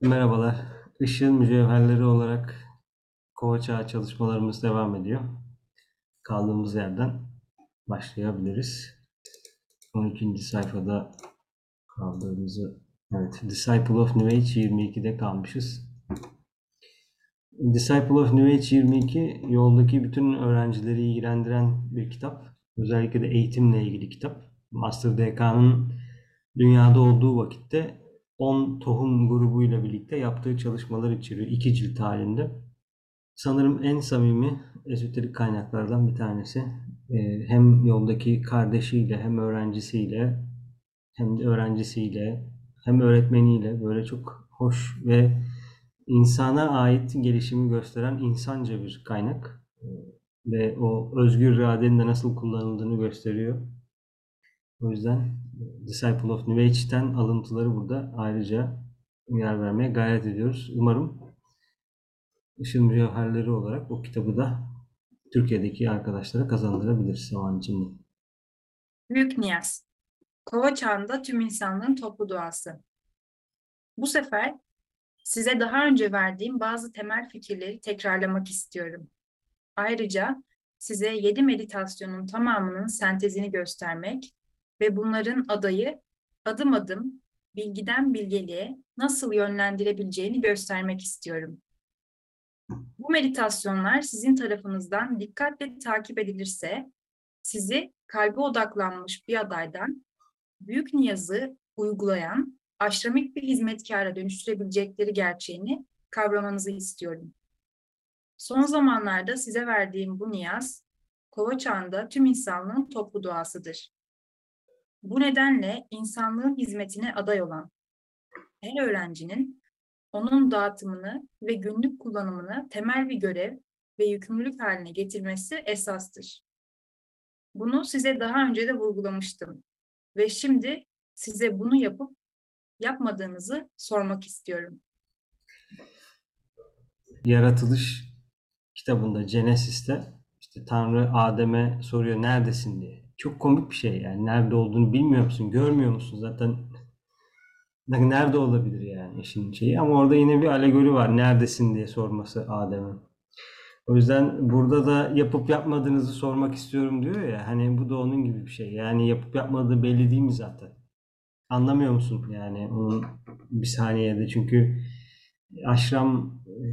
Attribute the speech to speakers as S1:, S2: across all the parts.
S1: Merhabalar. Işığın mücevherleri olarak kova çağı çalışmalarımız devam ediyor. Kaldığımız yerden başlayabiliriz. 12. sayfada kaldığımızı evet Disciple of New Age 22'de kalmışız. Disciple of New Age 22 yoldaki bütün öğrencileri ilgilendiren bir kitap. Özellikle de eğitimle ilgili kitap. Master DK'nın dünyada olduğu vakitte 10 tohum grubuyla birlikte yaptığı çalışmalar içeriyor. iki cilt halinde. Sanırım en samimi ezoterik kaynaklardan bir tanesi. Ee, hem yoldaki kardeşiyle hem öğrencisiyle hem de öğrencisiyle hem öğretmeniyle böyle çok hoş ve insana ait gelişimi gösteren insanca bir kaynak. Ee, ve o özgür iradenin de nasıl kullanıldığını gösteriyor. O yüzden Disciple of New Age'den alıntıları burada ayrıca yer vermeye gayret ediyoruz. Umarım Işın Mücevherleri olarak o kitabı da Türkiye'deki arkadaşlara kazandırabiliriz zaman içinde.
S2: Büyük Niyaz. Kova çağında tüm insanlığın toplu duası. Bu sefer size daha önce verdiğim bazı temel fikirleri tekrarlamak istiyorum. Ayrıca size yedi meditasyonun tamamının sentezini göstermek ve bunların adayı adım adım bilgiden bilgeliğe nasıl yönlendirebileceğini göstermek istiyorum. Bu meditasyonlar sizin tarafınızdan dikkatle takip edilirse sizi kalbe odaklanmış bir adaydan büyük niyazı uygulayan aşramik bir hizmetkara dönüştürebilecekleri gerçeğini kavramanızı istiyorum. Son zamanlarda size verdiğim bu niyaz, kova çağında tüm insanlığın toplu duasıdır. Bu nedenle insanlığın hizmetine aday olan her öğrencinin onun dağıtımını ve günlük kullanımını temel bir görev ve yükümlülük haline getirmesi esastır. Bunu size daha önce de vurgulamıştım ve şimdi size bunu yapıp yapmadığınızı sormak istiyorum.
S1: Yaratılış kitabında Genesis'te işte Tanrı Adem'e soruyor neredesin diye. Çok komik bir şey yani. Nerede olduğunu bilmiyor musun? Görmüyor musun? Zaten nerede olabilir yani işin şeyi. Ama orada yine bir alegori var. Neredesin diye sorması Adem'e. O yüzden burada da yapıp yapmadığınızı sormak istiyorum diyor ya. Hani bu da onun gibi bir şey. Yani yapıp yapmadığı belli değil mi zaten? Anlamıyor musun yani onun bir saniyede? Çünkü aşram e,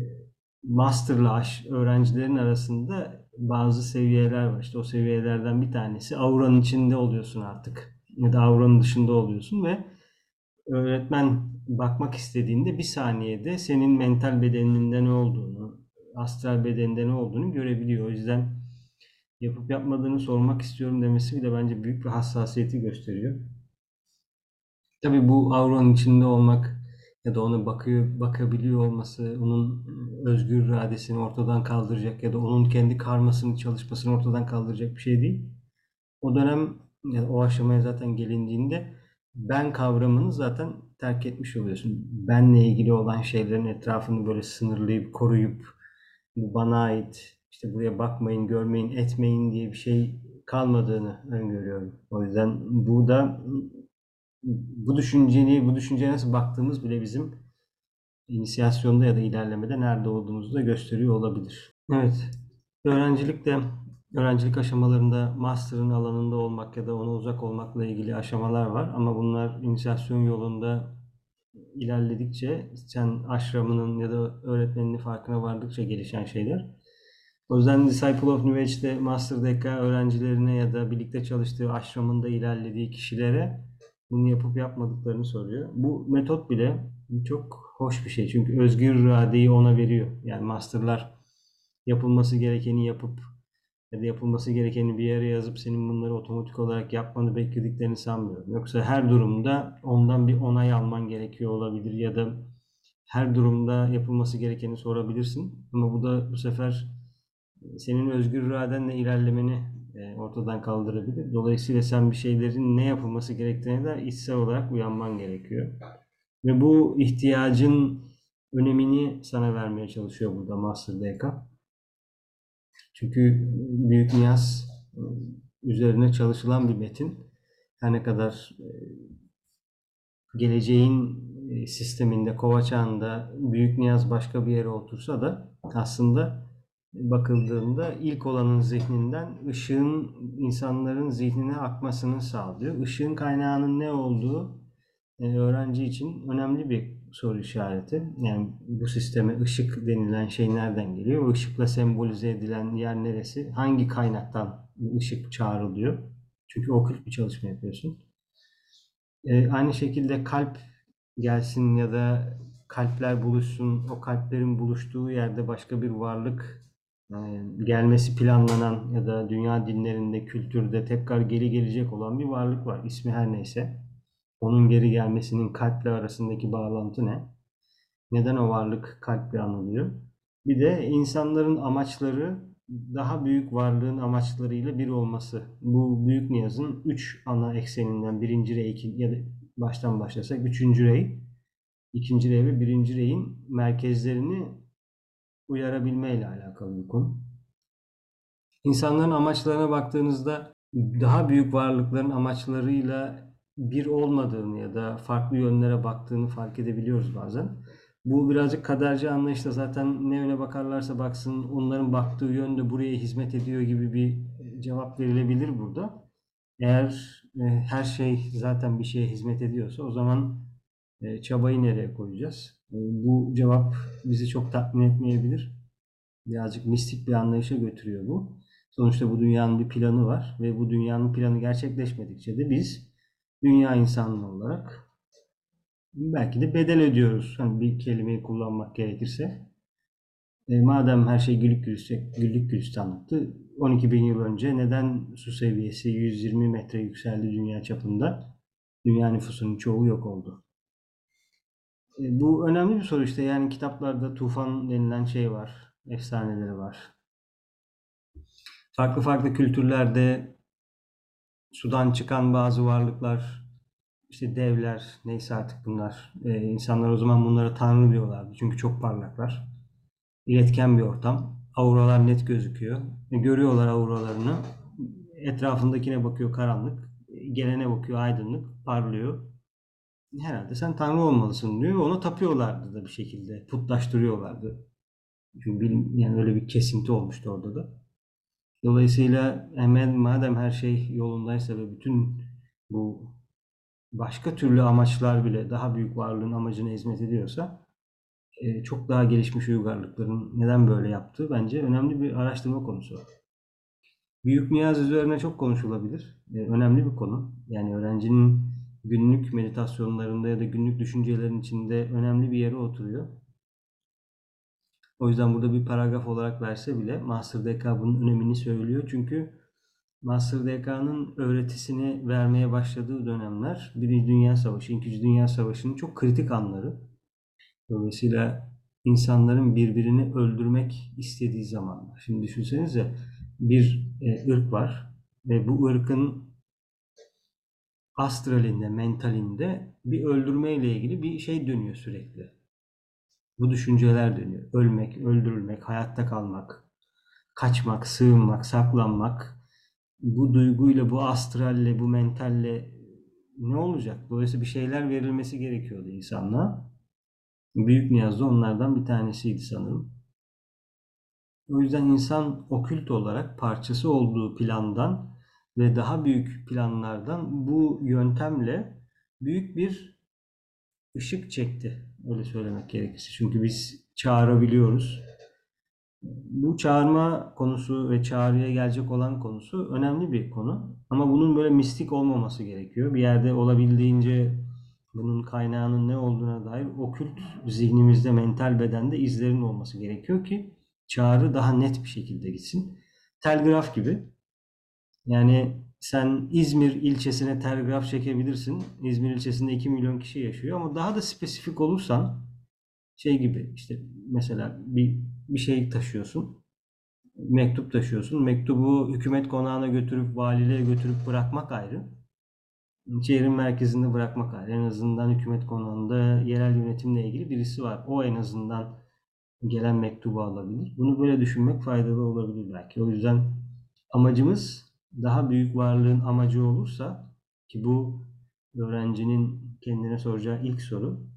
S1: master'la öğrencilerin arasında bazı seviyeler var. İşte o seviyelerden bir tanesi auranın içinde oluyorsun artık. Ya da auranın dışında oluyorsun ve öğretmen bakmak istediğinde bir saniyede senin mental bedeninde ne olduğunu, astral bedeninde ne olduğunu görebiliyor. O yüzden yapıp yapmadığını sormak istiyorum demesi bile bence büyük bir hassasiyeti gösteriyor. Tabii bu auranın içinde olmak ya da ona bakıyor, bakabiliyor olması, onun özgür iradesini ortadan kaldıracak ya da onun kendi karmasını, çalışmasını ortadan kaldıracak bir şey değil. O dönem, yani o aşamaya zaten gelindiğinde ben kavramını zaten terk etmiş oluyorsun. Benle ilgili olan şeylerin etrafını böyle sınırlayıp, koruyup, bu bana ait, işte buraya bakmayın, görmeyin, etmeyin diye bir şey kalmadığını öngörüyorum. O yüzden bu da bu düşünceni, bu düşünceye nasıl baktığımız bile bizim inisiyasyonda ya da ilerlemede nerede olduğumuzu da gösteriyor olabilir. Evet, öğrencilikte, öğrencilik aşamalarında master'ın alanında olmak ya da ona uzak olmakla ilgili aşamalar var ama bunlar inisiyasyon yolunda ilerledikçe sen aşramının ya da öğretmeninin farkına vardıkça gelişen şeyler. O yüzden Disciple of New Age'de Master öğrencilerine ya da birlikte çalıştığı aşramında ilerlediği kişilere bunu yapıp yapmadıklarını soruyor. Bu metot bile çok hoş bir şey. Çünkü özgür iradeyi ona veriyor. Yani masterlar yapılması gerekeni yapıp ya da yapılması gerekeni bir yere yazıp senin bunları otomatik olarak yapmanı beklediklerini sanmıyorum. Yoksa her durumda ondan bir onay alman gerekiyor olabilir ya da her durumda yapılması gerekeni sorabilirsin. Ama bu da bu sefer senin özgür iradenle ilerlemeni ortadan kaldırabilir. Dolayısıyla sen bir şeylerin ne yapılması gerektiğine de içsel olarak uyanman gerekiyor. Ve bu ihtiyacın önemini sana vermeye çalışıyor burada Master DK. Çünkü Büyük Niyaz e, üzerine çalışılan bir metin. Her ne kadar e, geleceğin e, sisteminde, kova çağında Büyük Niyaz başka bir yere otursa da aslında bakıldığında ilk olanın zihninden ışığın insanların zihnine akmasını sağlıyor. Işığın kaynağının ne olduğu e, öğrenci için önemli bir soru işareti. Yani bu sisteme ışık denilen şey nereden geliyor? O ışıkla sembolize edilen yer neresi? Hangi kaynaktan ışık çağrılıyor? Çünkü okült bir çalışma yapıyorsun. E, aynı şekilde kalp gelsin ya da kalpler buluşsun, o kalplerin buluştuğu yerde başka bir varlık gelmesi planlanan ya da dünya dinlerinde, kültürde tekrar geri gelecek olan bir varlık var. İsmi her neyse. Onun geri gelmesinin kalple arasındaki bağlantı ne? Neden o varlık kalple anılıyor? Bir de insanların amaçları daha büyük varlığın amaçlarıyla bir olması. Bu büyük niyazın üç ana ekseninden birinci rey ya da baştan başlasak üçüncü rey, ikinci rey ve birinci reyin merkezlerini uyarabilme ile alakalı bir konu. İnsanların amaçlarına baktığınızda daha büyük varlıkların amaçlarıyla bir olmadığını ya da farklı yönlere baktığını fark edebiliyoruz bazen. Bu birazcık kaderci anlayışla zaten ne yöne bakarlarsa baksın onların baktığı yön de buraya hizmet ediyor gibi bir cevap verilebilir burada. Eğer e, her şey zaten bir şeye hizmet ediyorsa o zaman e, çabayı nereye koyacağız? E, bu cevap bizi çok tatmin etmeyebilir. Birazcık mistik bir anlayışa götürüyor bu. Sonuçta bu dünyanın bir planı var ve bu dünyanın planı gerçekleşmedikçe de biz dünya insanlığı olarak belki de bedel ödüyoruz. Hani bir kelimeyi kullanmak gerekirse. E, madem her şey güllük gülistanlıktı, güllük gülistanlıktı, 12 bin yıl önce neden su seviyesi 120 metre yükseldi dünya çapında? Dünya nüfusunun çoğu yok oldu. E, bu önemli bir soru işte. Yani kitaplarda tufan denilen şey var. Efsaneleri var. Farklı farklı kültürlerde sudan çıkan bazı varlıklar, işte devler, neyse artık bunlar. E, insanlar o zaman bunlara tanrı diyorlardı. Çünkü çok parlaklar. İletken bir ortam. Auralar net gözüküyor. E, görüyorlar auralarını. Etrafındakine bakıyor karanlık. E, gelene bakıyor aydınlık, parlıyor. Herhalde sen tanrı olmalısın diyor. Ona tapıyorlardı da bir şekilde. Putlaştırıyorlardı. Çünkü bilim, yani öyle bir kesinti olmuştu orada da. Dolayısıyla hemen madem her şey yolundaysa ve bütün bu başka türlü amaçlar bile daha büyük varlığın amacına hizmet ediyorsa e, çok daha gelişmiş uygarlıkların neden böyle yaptığı bence önemli bir araştırma konusu. Büyük niyaz üzerine çok konuşulabilir. E, önemli bir konu. Yani öğrencinin günlük meditasyonlarında ya da günlük düşüncelerin içinde önemli bir yere oturuyor. O yüzden burada bir paragraf olarak verse bile Master DK bunun önemini söylüyor. Çünkü Master DK'nın öğretisini vermeye başladığı dönemler Birinci Dünya Savaşı, İkinci Dünya Savaşı'nın çok kritik anları. Dolayısıyla insanların birbirini öldürmek istediği zamanlar. Şimdi düşünsenize bir e, ırk var ve bu ırkın astralinde, mentalinde bir öldürme ile ilgili bir şey dönüyor sürekli. Bu düşünceler dönüyor. Ölmek, öldürülmek, hayatta kalmak, kaçmak, sığınmak, saklanmak. Bu duyguyla, bu astralle, bu mentalle ne olacak? Dolayısıyla bir şeyler verilmesi gerekiyordu insanlığa. Büyük Niyaz da onlardan bir tanesiydi sanırım. O yüzden insan okült olarak parçası olduğu plandan ve daha büyük planlardan bu yöntemle büyük bir ışık çekti. Öyle söylemek gerekirse. Çünkü biz çağırabiliyoruz. Bu çağırma konusu ve çağrıya gelecek olan konusu önemli bir konu. Ama bunun böyle mistik olmaması gerekiyor. Bir yerde olabildiğince bunun kaynağının ne olduğuna dair okült zihnimizde, mental bedende izlerin olması gerekiyor ki çağrı daha net bir şekilde gitsin. Telgraf gibi. Yani sen İzmir ilçesine telgraf çekebilirsin. İzmir ilçesinde 2 milyon kişi yaşıyor ama daha da spesifik olursan şey gibi işte mesela bir bir şey taşıyorsun. Mektup taşıyorsun. Mektubu hükümet konağına götürüp valiliğe götürüp bırakmak ayrı. Şehrin merkezinde bırakmak ayrı. En azından hükümet konağında yerel yönetimle ilgili birisi var. O en azından gelen mektubu alabilir. Bunu böyle düşünmek faydalı olabilir belki. O yüzden amacımız daha büyük varlığın amacı olursa ki bu öğrencinin kendine soracağı ilk soru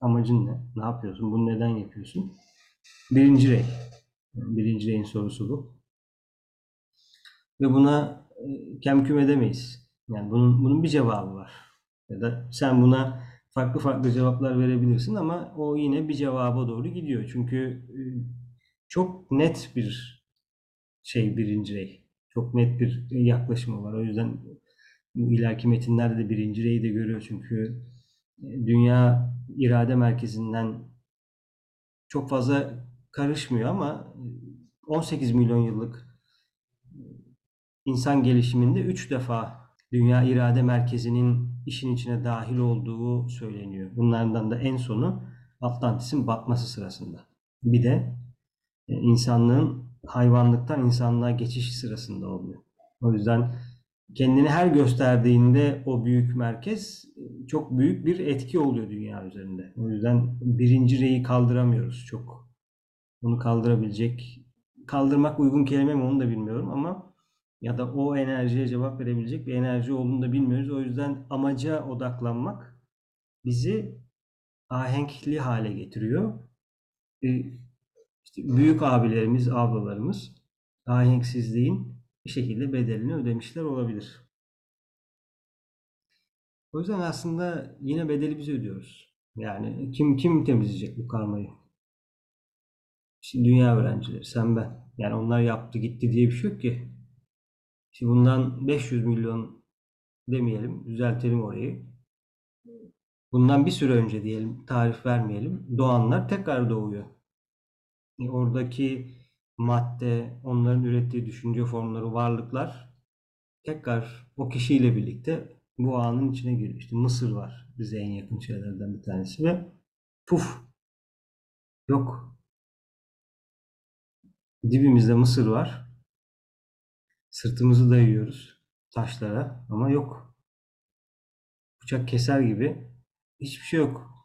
S1: Amacın ne? Ne yapıyorsun? Bunu neden yapıyorsun? Birinci rey. Birinci reyin sorusu bu. Ve buna e, kemküm edemeyiz. Yani bunun, bunun bir cevabı var. Ya da sen buna farklı farklı cevaplar verebilirsin ama o yine bir cevaba doğru gidiyor. Çünkü e, çok net bir şey birinci rey. Çok net bir yaklaşımı var. O yüzden bu ileriki metinlerde de birinci reyi de görüyor. Çünkü e, dünya irade merkezinden çok fazla karışmıyor ama e, 18 milyon yıllık insan gelişiminde 3 defa dünya irade merkezinin işin içine dahil olduğu söyleniyor. Bunlardan da en sonu Atlantis'in batması sırasında. Bir de e, insanlığın hayvanlıktan insanlığa geçiş sırasında oluyor. O yüzden kendini her gösterdiğinde o büyük merkez e, çok büyük bir etki oluyor dünya üzerinde. O yüzden birinci reyi kaldıramıyoruz çok. Bunu kaldırabilecek, kaldırmak uygun kelime mi onu da bilmiyorum ama ya da o enerjiye cevap verebilecek bir enerji olduğunu da bilmiyoruz. O yüzden amaca odaklanmak bizi ahenkli hale getiriyor. İşte büyük abilerimiz, ablalarımız ahenksizliğin bir şekilde bedelini ödemişler olabilir. O yüzden aslında yine bedeli biz ödüyoruz. Yani kim kim temizleyecek bu karmayı? Şimdi dünya öğrencileri, sen ben. Yani onlar yaptı gitti diye bir şey yok ki. Şimdi bundan 500 milyon demeyelim, düzeltelim orayı. Bundan bir süre önce diyelim, tarif vermeyelim. Doğanlar tekrar doğuyor. E, Oradaki madde, onların ürettiği düşünce formları, varlıklar tekrar o kişiyle birlikte bu anın içine giriyor. İşte Mısır var bize en yakın şeylerden bir tanesi ve puf yok. Dibimizde Mısır var. Sırtımızı dayıyoruz taşlara ama yok. Bıçak keser gibi hiçbir şey yok.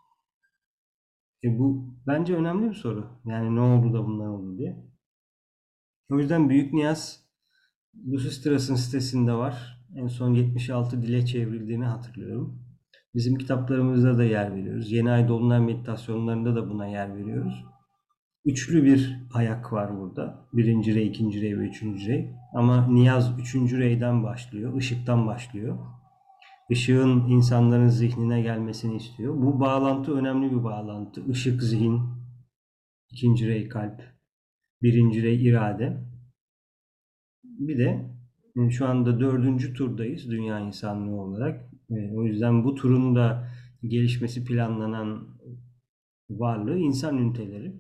S1: E bu bence önemli bir soru. Yani ne oldu da bunlar oldu diye. O yüzden Büyük Niyaz Lusistras'ın sitesinde var. En son 76 dile çevrildiğini hatırlıyorum. Bizim kitaplarımızda da yer veriyoruz. Yeni ay dolunay meditasyonlarında da buna yer veriyoruz. Üçlü bir ayak var burada. Birinci rey, ikinci rey ve üçüncü rey. Ama niyaz üçüncü reyden başlıyor, ışıktan başlıyor. Işığın insanların zihnine gelmesini istiyor. Bu bağlantı önemli bir bağlantı. Işık zihin, ikinci rey kalp, birinci rey irade. Bir de e, şu anda dördüncü turdayız dünya insanlığı olarak. E, O yüzden bu turun da gelişmesi planlanan varlığı insan üniteleri.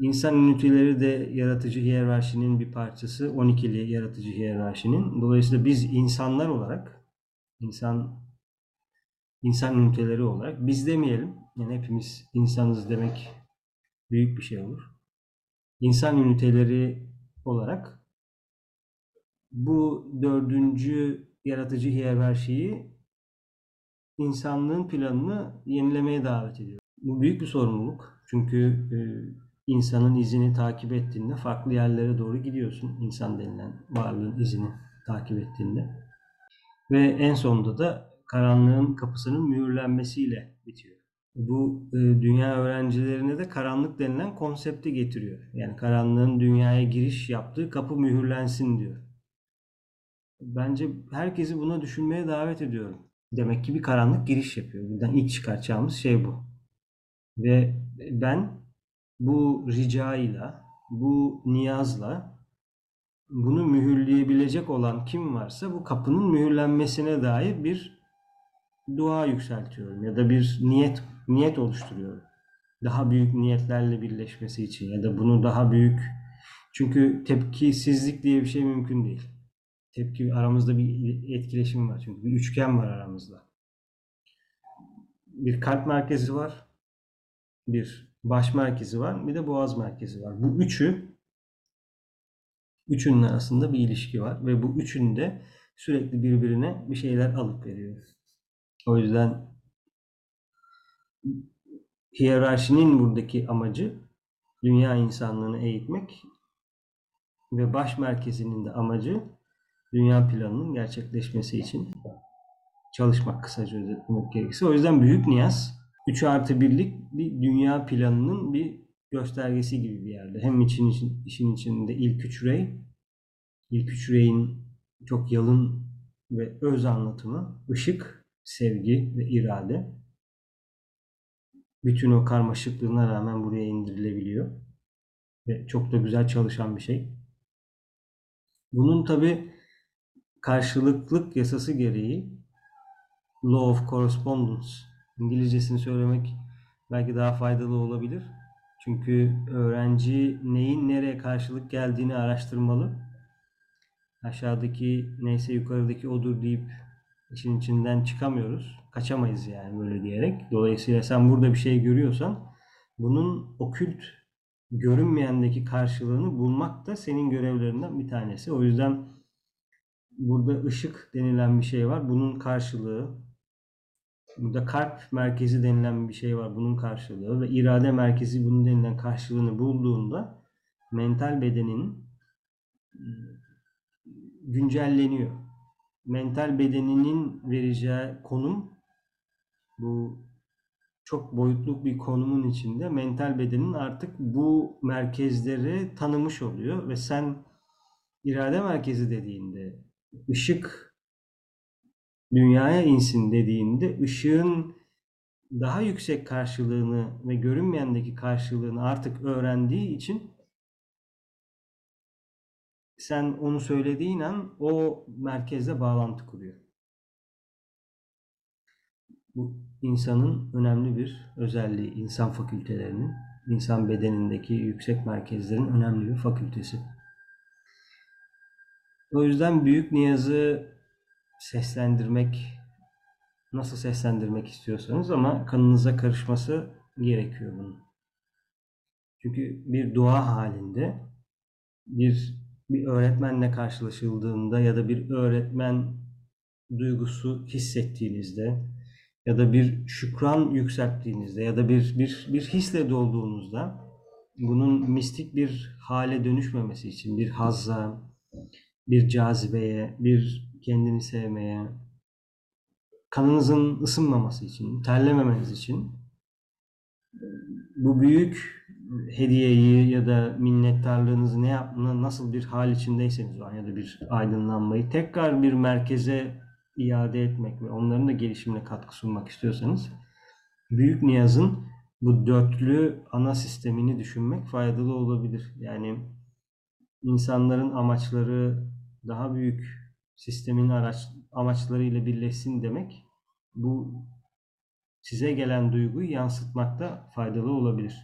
S1: İnsan üniteleri de yaratıcı hiyerarşinin bir parçası, 12'li yaratıcı hiyerarşinin. Dolayısıyla biz insanlar olarak, insan insan üniteleri olarak biz demeyelim. Yani hepimiz insanız demek büyük bir şey olur. İnsan üniteleri olarak bu dördüncü yaratıcı hiyerarşiyi insanlığın planını yenilemeye davet ediyor. Bu büyük bir sorumluluk. Çünkü e, insanın izini takip ettiğinde farklı yerlere doğru gidiyorsun. İnsan denilen varlığın izini takip ettiğinde. Ve en sonunda da karanlığın kapısının mühürlenmesiyle bitiyor. Bu e, dünya öğrencilerine de karanlık denilen konsepti getiriyor. Yani karanlığın dünyaya giriş yaptığı kapı mühürlensin diyor. Bence herkesi buna düşünmeye davet ediyorum. Demek ki bir karanlık giriş yapıyor. Buradan ilk çıkartacağımız şey bu. Ve ben bu ricayla, bu niyazla bunu mühürleyebilecek olan kim varsa bu kapının mühürlenmesine dair bir dua yükseltiyorum ya da bir niyet niyet oluşturuyorum. Daha büyük niyetlerle birleşmesi için ya da bunu daha büyük çünkü tepkisizlik diye bir şey mümkün değil. Tepki aramızda bir etkileşim var çünkü bir üçgen var aramızda. Bir kalp merkezi var, bir baş merkezi var, bir de boğaz merkezi var. Bu üçü üçünün arasında bir ilişki var ve bu üçünün de sürekli birbirine bir şeyler alıp veriyor. O yüzden hiyerarşinin buradaki amacı dünya insanlığını eğitmek ve baş merkezinin de amacı dünya planının gerçekleşmesi için çalışmak kısaca özetlemek gerekirse. O yüzden büyük niyaz 3 artı birlik bir dünya planının bir göstergesi gibi bir yerde. Hem için, için işin içinde ilk üç rey, ilk üç reyin çok yalın ve öz anlatımı, ışık, sevgi ve irade. Bütün o karmaşıklığına rağmen buraya indirilebiliyor. Ve çok da güzel çalışan bir şey. Bunun tabi karşılıklık yasası gereği Law of Correspondence İngilizcesini söylemek belki daha faydalı olabilir. Çünkü öğrenci neyin nereye karşılık geldiğini araştırmalı. Aşağıdaki neyse yukarıdaki odur deyip işin içinden çıkamıyoruz. Kaçamayız yani böyle diyerek. Dolayısıyla sen burada bir şey görüyorsan bunun okült görünmeyendeki karşılığını bulmak da senin görevlerinden bir tanesi. O yüzden burada ışık denilen bir şey var. Bunun karşılığı Burada kalp merkezi denilen bir şey var bunun karşılığı ve irade merkezi bunun denilen karşılığını bulduğunda mental bedenin ıı, güncelleniyor. Mental bedeninin vereceği konum bu çok boyutlu bir konumun içinde mental bedenin artık bu merkezleri tanımış oluyor ve sen irade merkezi dediğinde ışık dünyaya insin dediğinde ışığın daha yüksek karşılığını ve görünmeyendeki karşılığını artık öğrendiği için sen onu söylediğin an o merkezle bağlantı kuruyor. Bu insanın önemli bir özelliği, insan fakültelerinin, insan bedenindeki yüksek merkezlerin önemli bir fakültesi. O yüzden Büyük Niyaz'ı seslendirmek, nasıl seslendirmek istiyorsanız ama kanınıza karışması gerekiyor bunun. Çünkü bir dua halinde bir bir öğretmenle karşılaşıldığında ya da bir öğretmen duygusu hissettiğinizde ya da bir şükran yükselttiğinizde ya da bir bir bir hisle dolduğunuzda bunun mistik bir hale dönüşmemesi için bir hazza, bir cazibeye, bir kendini sevmeye, kanınızın ısınmaması için, terlememeniz için bu büyük hediyeyi ya da minnettarlığınızı ne yapma, nasıl bir hal içindeyseniz o an ya da bir aydınlanmayı tekrar bir merkeze iade etmek ve onların da gelişimine katkı sunmak istiyorsanız büyük niyazın bu dörtlü ana sistemini düşünmek faydalı olabilir. Yani insanların amaçları daha büyük sistemin araç, amaçlarıyla birleşsin demek bu size gelen duyguyu yansıtmakta faydalı olabilir.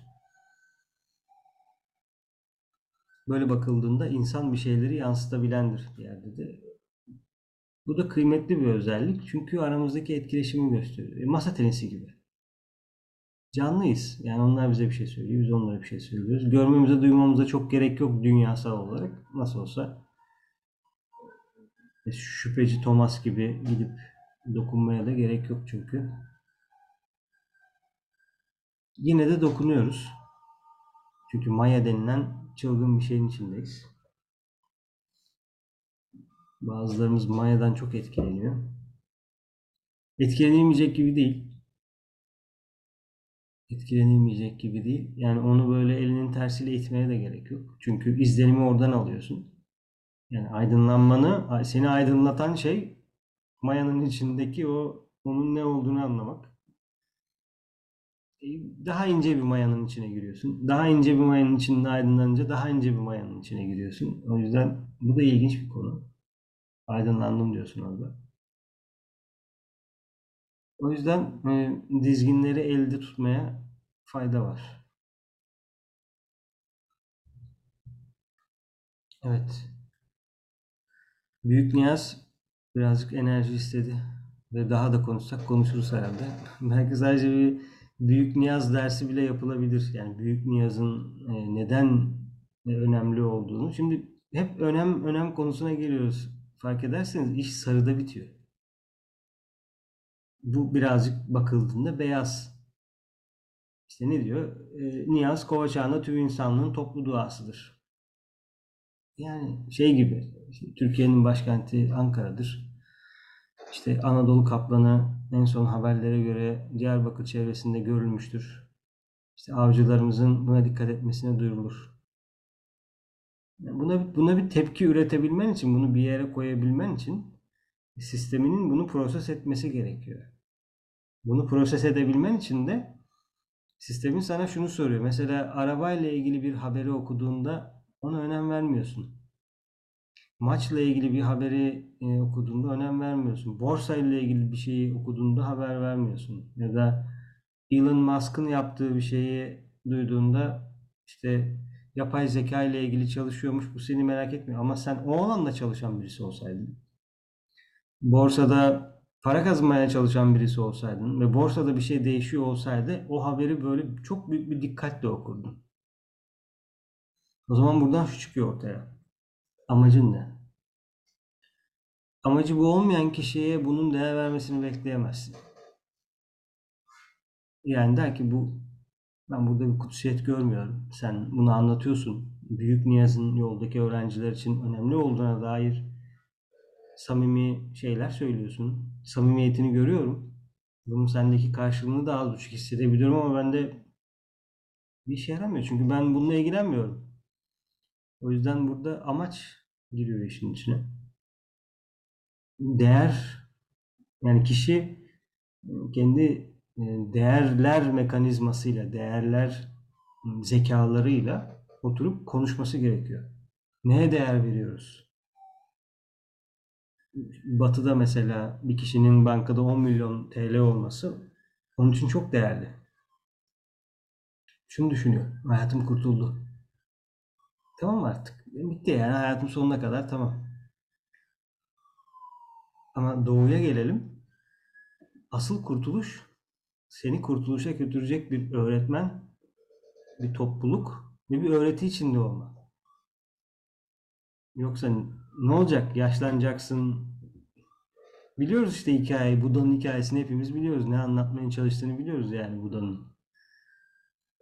S1: Böyle bakıldığında insan bir şeyleri yansıtabilendir bir yerde de. Bu da kıymetli bir özellik çünkü aramızdaki etkileşimi gösteriyor. E, masa tenisi gibi. Canlıyız. Yani onlar bize bir şey söylüyor, biz onlara bir şey söylüyoruz. Görmemize, duymamıza çok gerek yok dünyasal olarak. Nasıl olsa e, şüpheci Thomas gibi gidip dokunmaya da gerek yok çünkü. Yine de dokunuyoruz. Çünkü Maya denilen çılgın bir şeyin içindeyiz. Bazılarımız Maya'dan çok etkileniyor. Etkilenilmeyecek gibi değil. Etkilenilmeyecek gibi değil. Yani onu böyle elinin tersiyle itmeye de gerek yok. Çünkü izlenimi oradan alıyorsun. Yani aydınlanmanı, seni aydınlatan şey mayanın içindeki o onun ne olduğunu anlamak. E, daha ince bir mayanın içine giriyorsun. Daha ince bir mayanın içinde aydınlanınca daha ince bir mayanın içine giriyorsun. O yüzden bu da ilginç bir konu. Aydınlandım diyorsun orada. O yüzden e, dizginleri elde tutmaya fayda var. Evet. Büyük Niyaz birazcık enerji istedi ve daha da konuşsak konuşuruz herhalde. Belki sadece bir Büyük Niyaz dersi bile yapılabilir. Yani Büyük Niyaz'ın e, neden önemli olduğunu. Şimdi hep önem önem konusuna geliyoruz. Fark ederseniz iş sarıda bitiyor. Bu birazcık bakıldığında beyaz. İşte ne diyor? E, Niyaz Kovaçağ'ında tüm insanlığın toplu duasıdır. Yani şey gibi Türkiye'nin başkenti Ankara'dır. İşte Anadolu Kaplanı en son haberlere göre Diyarbakır çevresinde görülmüştür. İşte avcılarımızın buna dikkat etmesine duyurulur. Yani Buna, buna bir tepki üretebilmen için, bunu bir yere koyabilmen için sisteminin bunu proses etmesi gerekiyor. Bunu proses edebilmen için de sistemin sana şunu soruyor. Mesela arabayla ilgili bir haberi okuduğunda ona önem vermiyorsun. Maçla ilgili bir haberi e, okuduğunda önem vermiyorsun. Borsa ile ilgili bir şeyi okuduğunda haber vermiyorsun. Ya da Elon Musk'ın yaptığı bir şeyi duyduğunda işte yapay zeka ile ilgili çalışıyormuş bu seni merak etmiyor. Ama sen o alanda çalışan birisi olsaydın, borsada para kazanmaya çalışan birisi olsaydın ve borsada bir şey değişiyor olsaydı o haberi böyle çok büyük bir dikkatle okurdun. O zaman buradan şu çıkıyor ortaya. Amacın ne? Amacı bu olmayan kişiye bunun değer vermesini bekleyemezsin. Yani der ki bu ben burada bir kutsiyet görmüyorum. Sen bunu anlatıyorsun. Büyük Niyaz'ın yoldaki öğrenciler için önemli olduğuna dair samimi şeyler söylüyorsun. Samimiyetini görüyorum. Bunun sendeki karşılığını da az buçuk hissedebiliyorum ama bende bir işe yaramıyor. Çünkü ben bununla ilgilenmiyorum. O yüzden burada amaç giriyor işin içine. Değer yani kişi kendi e, değerler mekanizmasıyla, değerler m, zekalarıyla oturup konuşması gerekiyor. Neye değer veriyoruz? Batı'da mesela bir kişinin bankada 10 milyon TL olması onun için çok değerli. Şunu düşünüyor. Hayatım kurtuldu. Tamam artık. Bitti yani hayatım sonuna kadar tamam. Ama doğuya gelelim. Asıl kurtuluş seni kurtuluşa götürecek bir öğretmen, bir topluluk ve bir öğreti içinde olma. Yoksa ne olacak? Yaşlanacaksın. Biliyoruz işte hikayeyi. Buda'nın hikayesini hepimiz biliyoruz. Ne anlatmaya çalıştığını biliyoruz yani Buda'nın.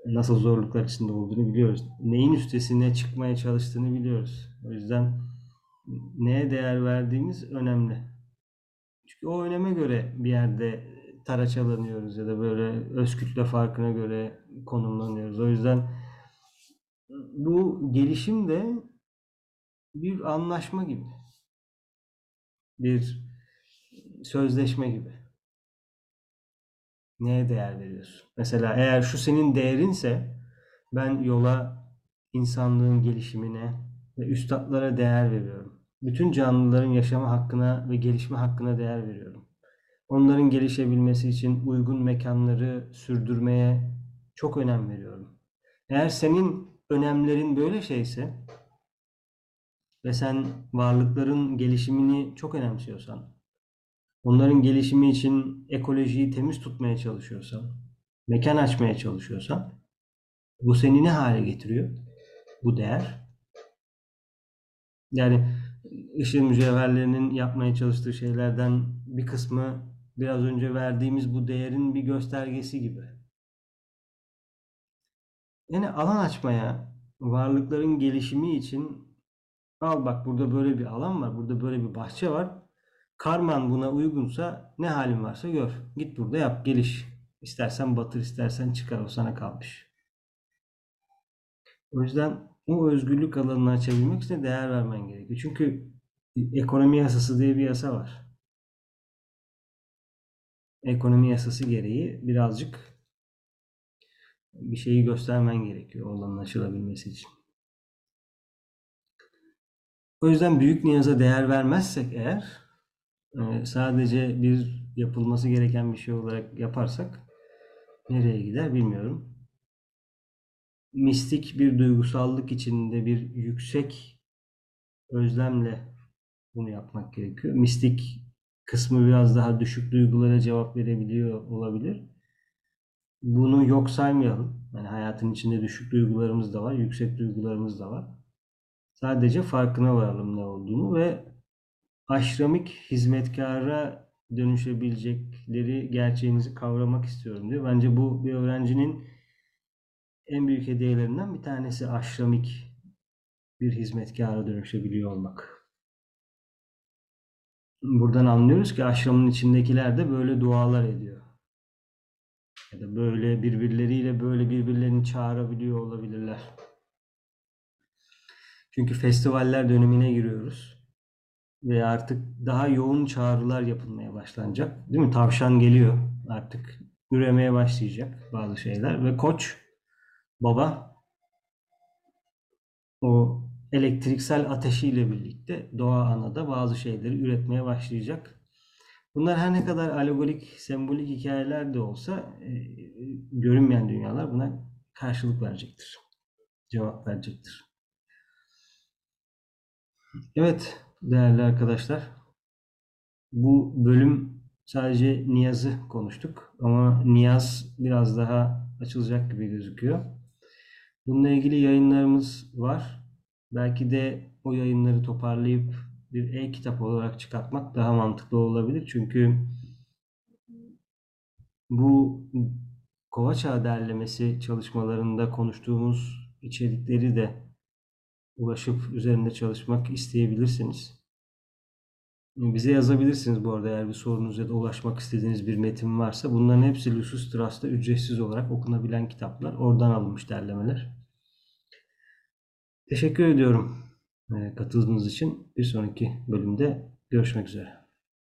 S1: Nasıl zorluklar içinde olduğunu biliyoruz. Neyin üstesine çıkmaya çalıştığını biliyoruz. O yüzden neye değer verdiğimiz önemli. Çünkü o öneme göre bir yerde taraçalanıyoruz ya da böyle öz kütle farkına göre konumlanıyoruz. O yüzden bu gelişim de bir anlaşma gibi. Bir sözleşme gibi. Neye değer veriyorsun? Mesela eğer şu senin değerinse ben yola, insanlığın gelişimine ve üstadlara değer veriyorum. Bütün canlıların yaşama hakkına ve gelişme hakkına değer veriyorum. Onların gelişebilmesi için uygun mekanları sürdürmeye çok önem veriyorum. Eğer senin önemlerin böyle şeyse ve sen varlıkların gelişimini çok önemsiyorsan, onların gelişimi için ekolojiyi temiz tutmaya çalışıyorsan, mekan açmaya çalışıyorsan, bu seni ne hale getiriyor? Bu değer. Yani ışın mücevherlerinin yapmaya çalıştığı şeylerden bir kısmı biraz önce verdiğimiz bu değerin bir göstergesi gibi. Yani alan açmaya, varlıkların gelişimi için al bak burada böyle bir alan var, burada böyle bir bahçe var. Karman buna uygunsa ne halin varsa gör. Git burada yap, geliş. İstersen batır, istersen çıkar. O sana kalmış. O yüzden o özgürlük alanını açabilmek için de değer vermen gerekiyor. Çünkü ekonomi yasası diye bir yasa var. Ekonomi yasası gereği birazcık bir şeyi göstermen gerekiyor olanın açılabilmesi için. O yüzden büyük niyaza değer vermezsek eğer e, sadece bir yapılması gereken bir şey olarak yaparsak nereye gider bilmiyorum. Mistik bir duygusallık içinde bir yüksek özlemle bunu yapmak gerekiyor. Mistik kısmı biraz daha düşük duygulara cevap verebiliyor olabilir. Bunu yok saymayalım. Yani hayatın içinde düşük duygularımız da var, yüksek duygularımız da var. Sadece farkına varalım ne olduğunu ve aşramik hizmetkara dönüşebilecekleri gerçeğinizi kavramak istiyorum diyor. Bence bu bir öğrencinin en büyük hediyelerinden bir tanesi aşramik bir hizmetkara dönüşebiliyor olmak. Buradan anlıyoruz ki aşramın içindekiler de böyle dualar ediyor. Ya da böyle birbirleriyle böyle birbirlerini çağırabiliyor olabilirler. Çünkü festivaller dönemine giriyoruz. Ve artık daha yoğun çağrılar yapılmaya başlanacak. Değil mi? Tavşan geliyor artık. Üremeye başlayacak bazı şeyler. Ve koç, baba o elektriksel ateşiyle birlikte doğa anada bazı şeyleri üretmeye başlayacak. Bunlar her ne kadar alegorik, sembolik hikayeler de olsa e, görünmeyen dünyalar buna karşılık verecektir. Cevap verecektir. Evet değerli arkadaşlar. Bu bölüm sadece niyazı konuştuk ama niyaz biraz daha açılacak gibi gözüküyor. Bununla ilgili yayınlarımız var. Belki de o yayınları toparlayıp bir e-kitap olarak çıkartmak daha mantıklı olabilir. Çünkü bu Kova Çağı derlemesi çalışmalarında konuştuğumuz içerikleri de ulaşıp üzerinde çalışmak isteyebilirsiniz. Bize yazabilirsiniz bu arada eğer bir sorunuz ya da ulaşmak istediğiniz bir metin varsa. Bunların hepsi Lusus Trust'ta ücretsiz olarak okunabilen kitaplar. Oradan alınmış derlemeler. Teşekkür ediyorum e, katıldığınız için. Bir sonraki bölümde görüşmek üzere.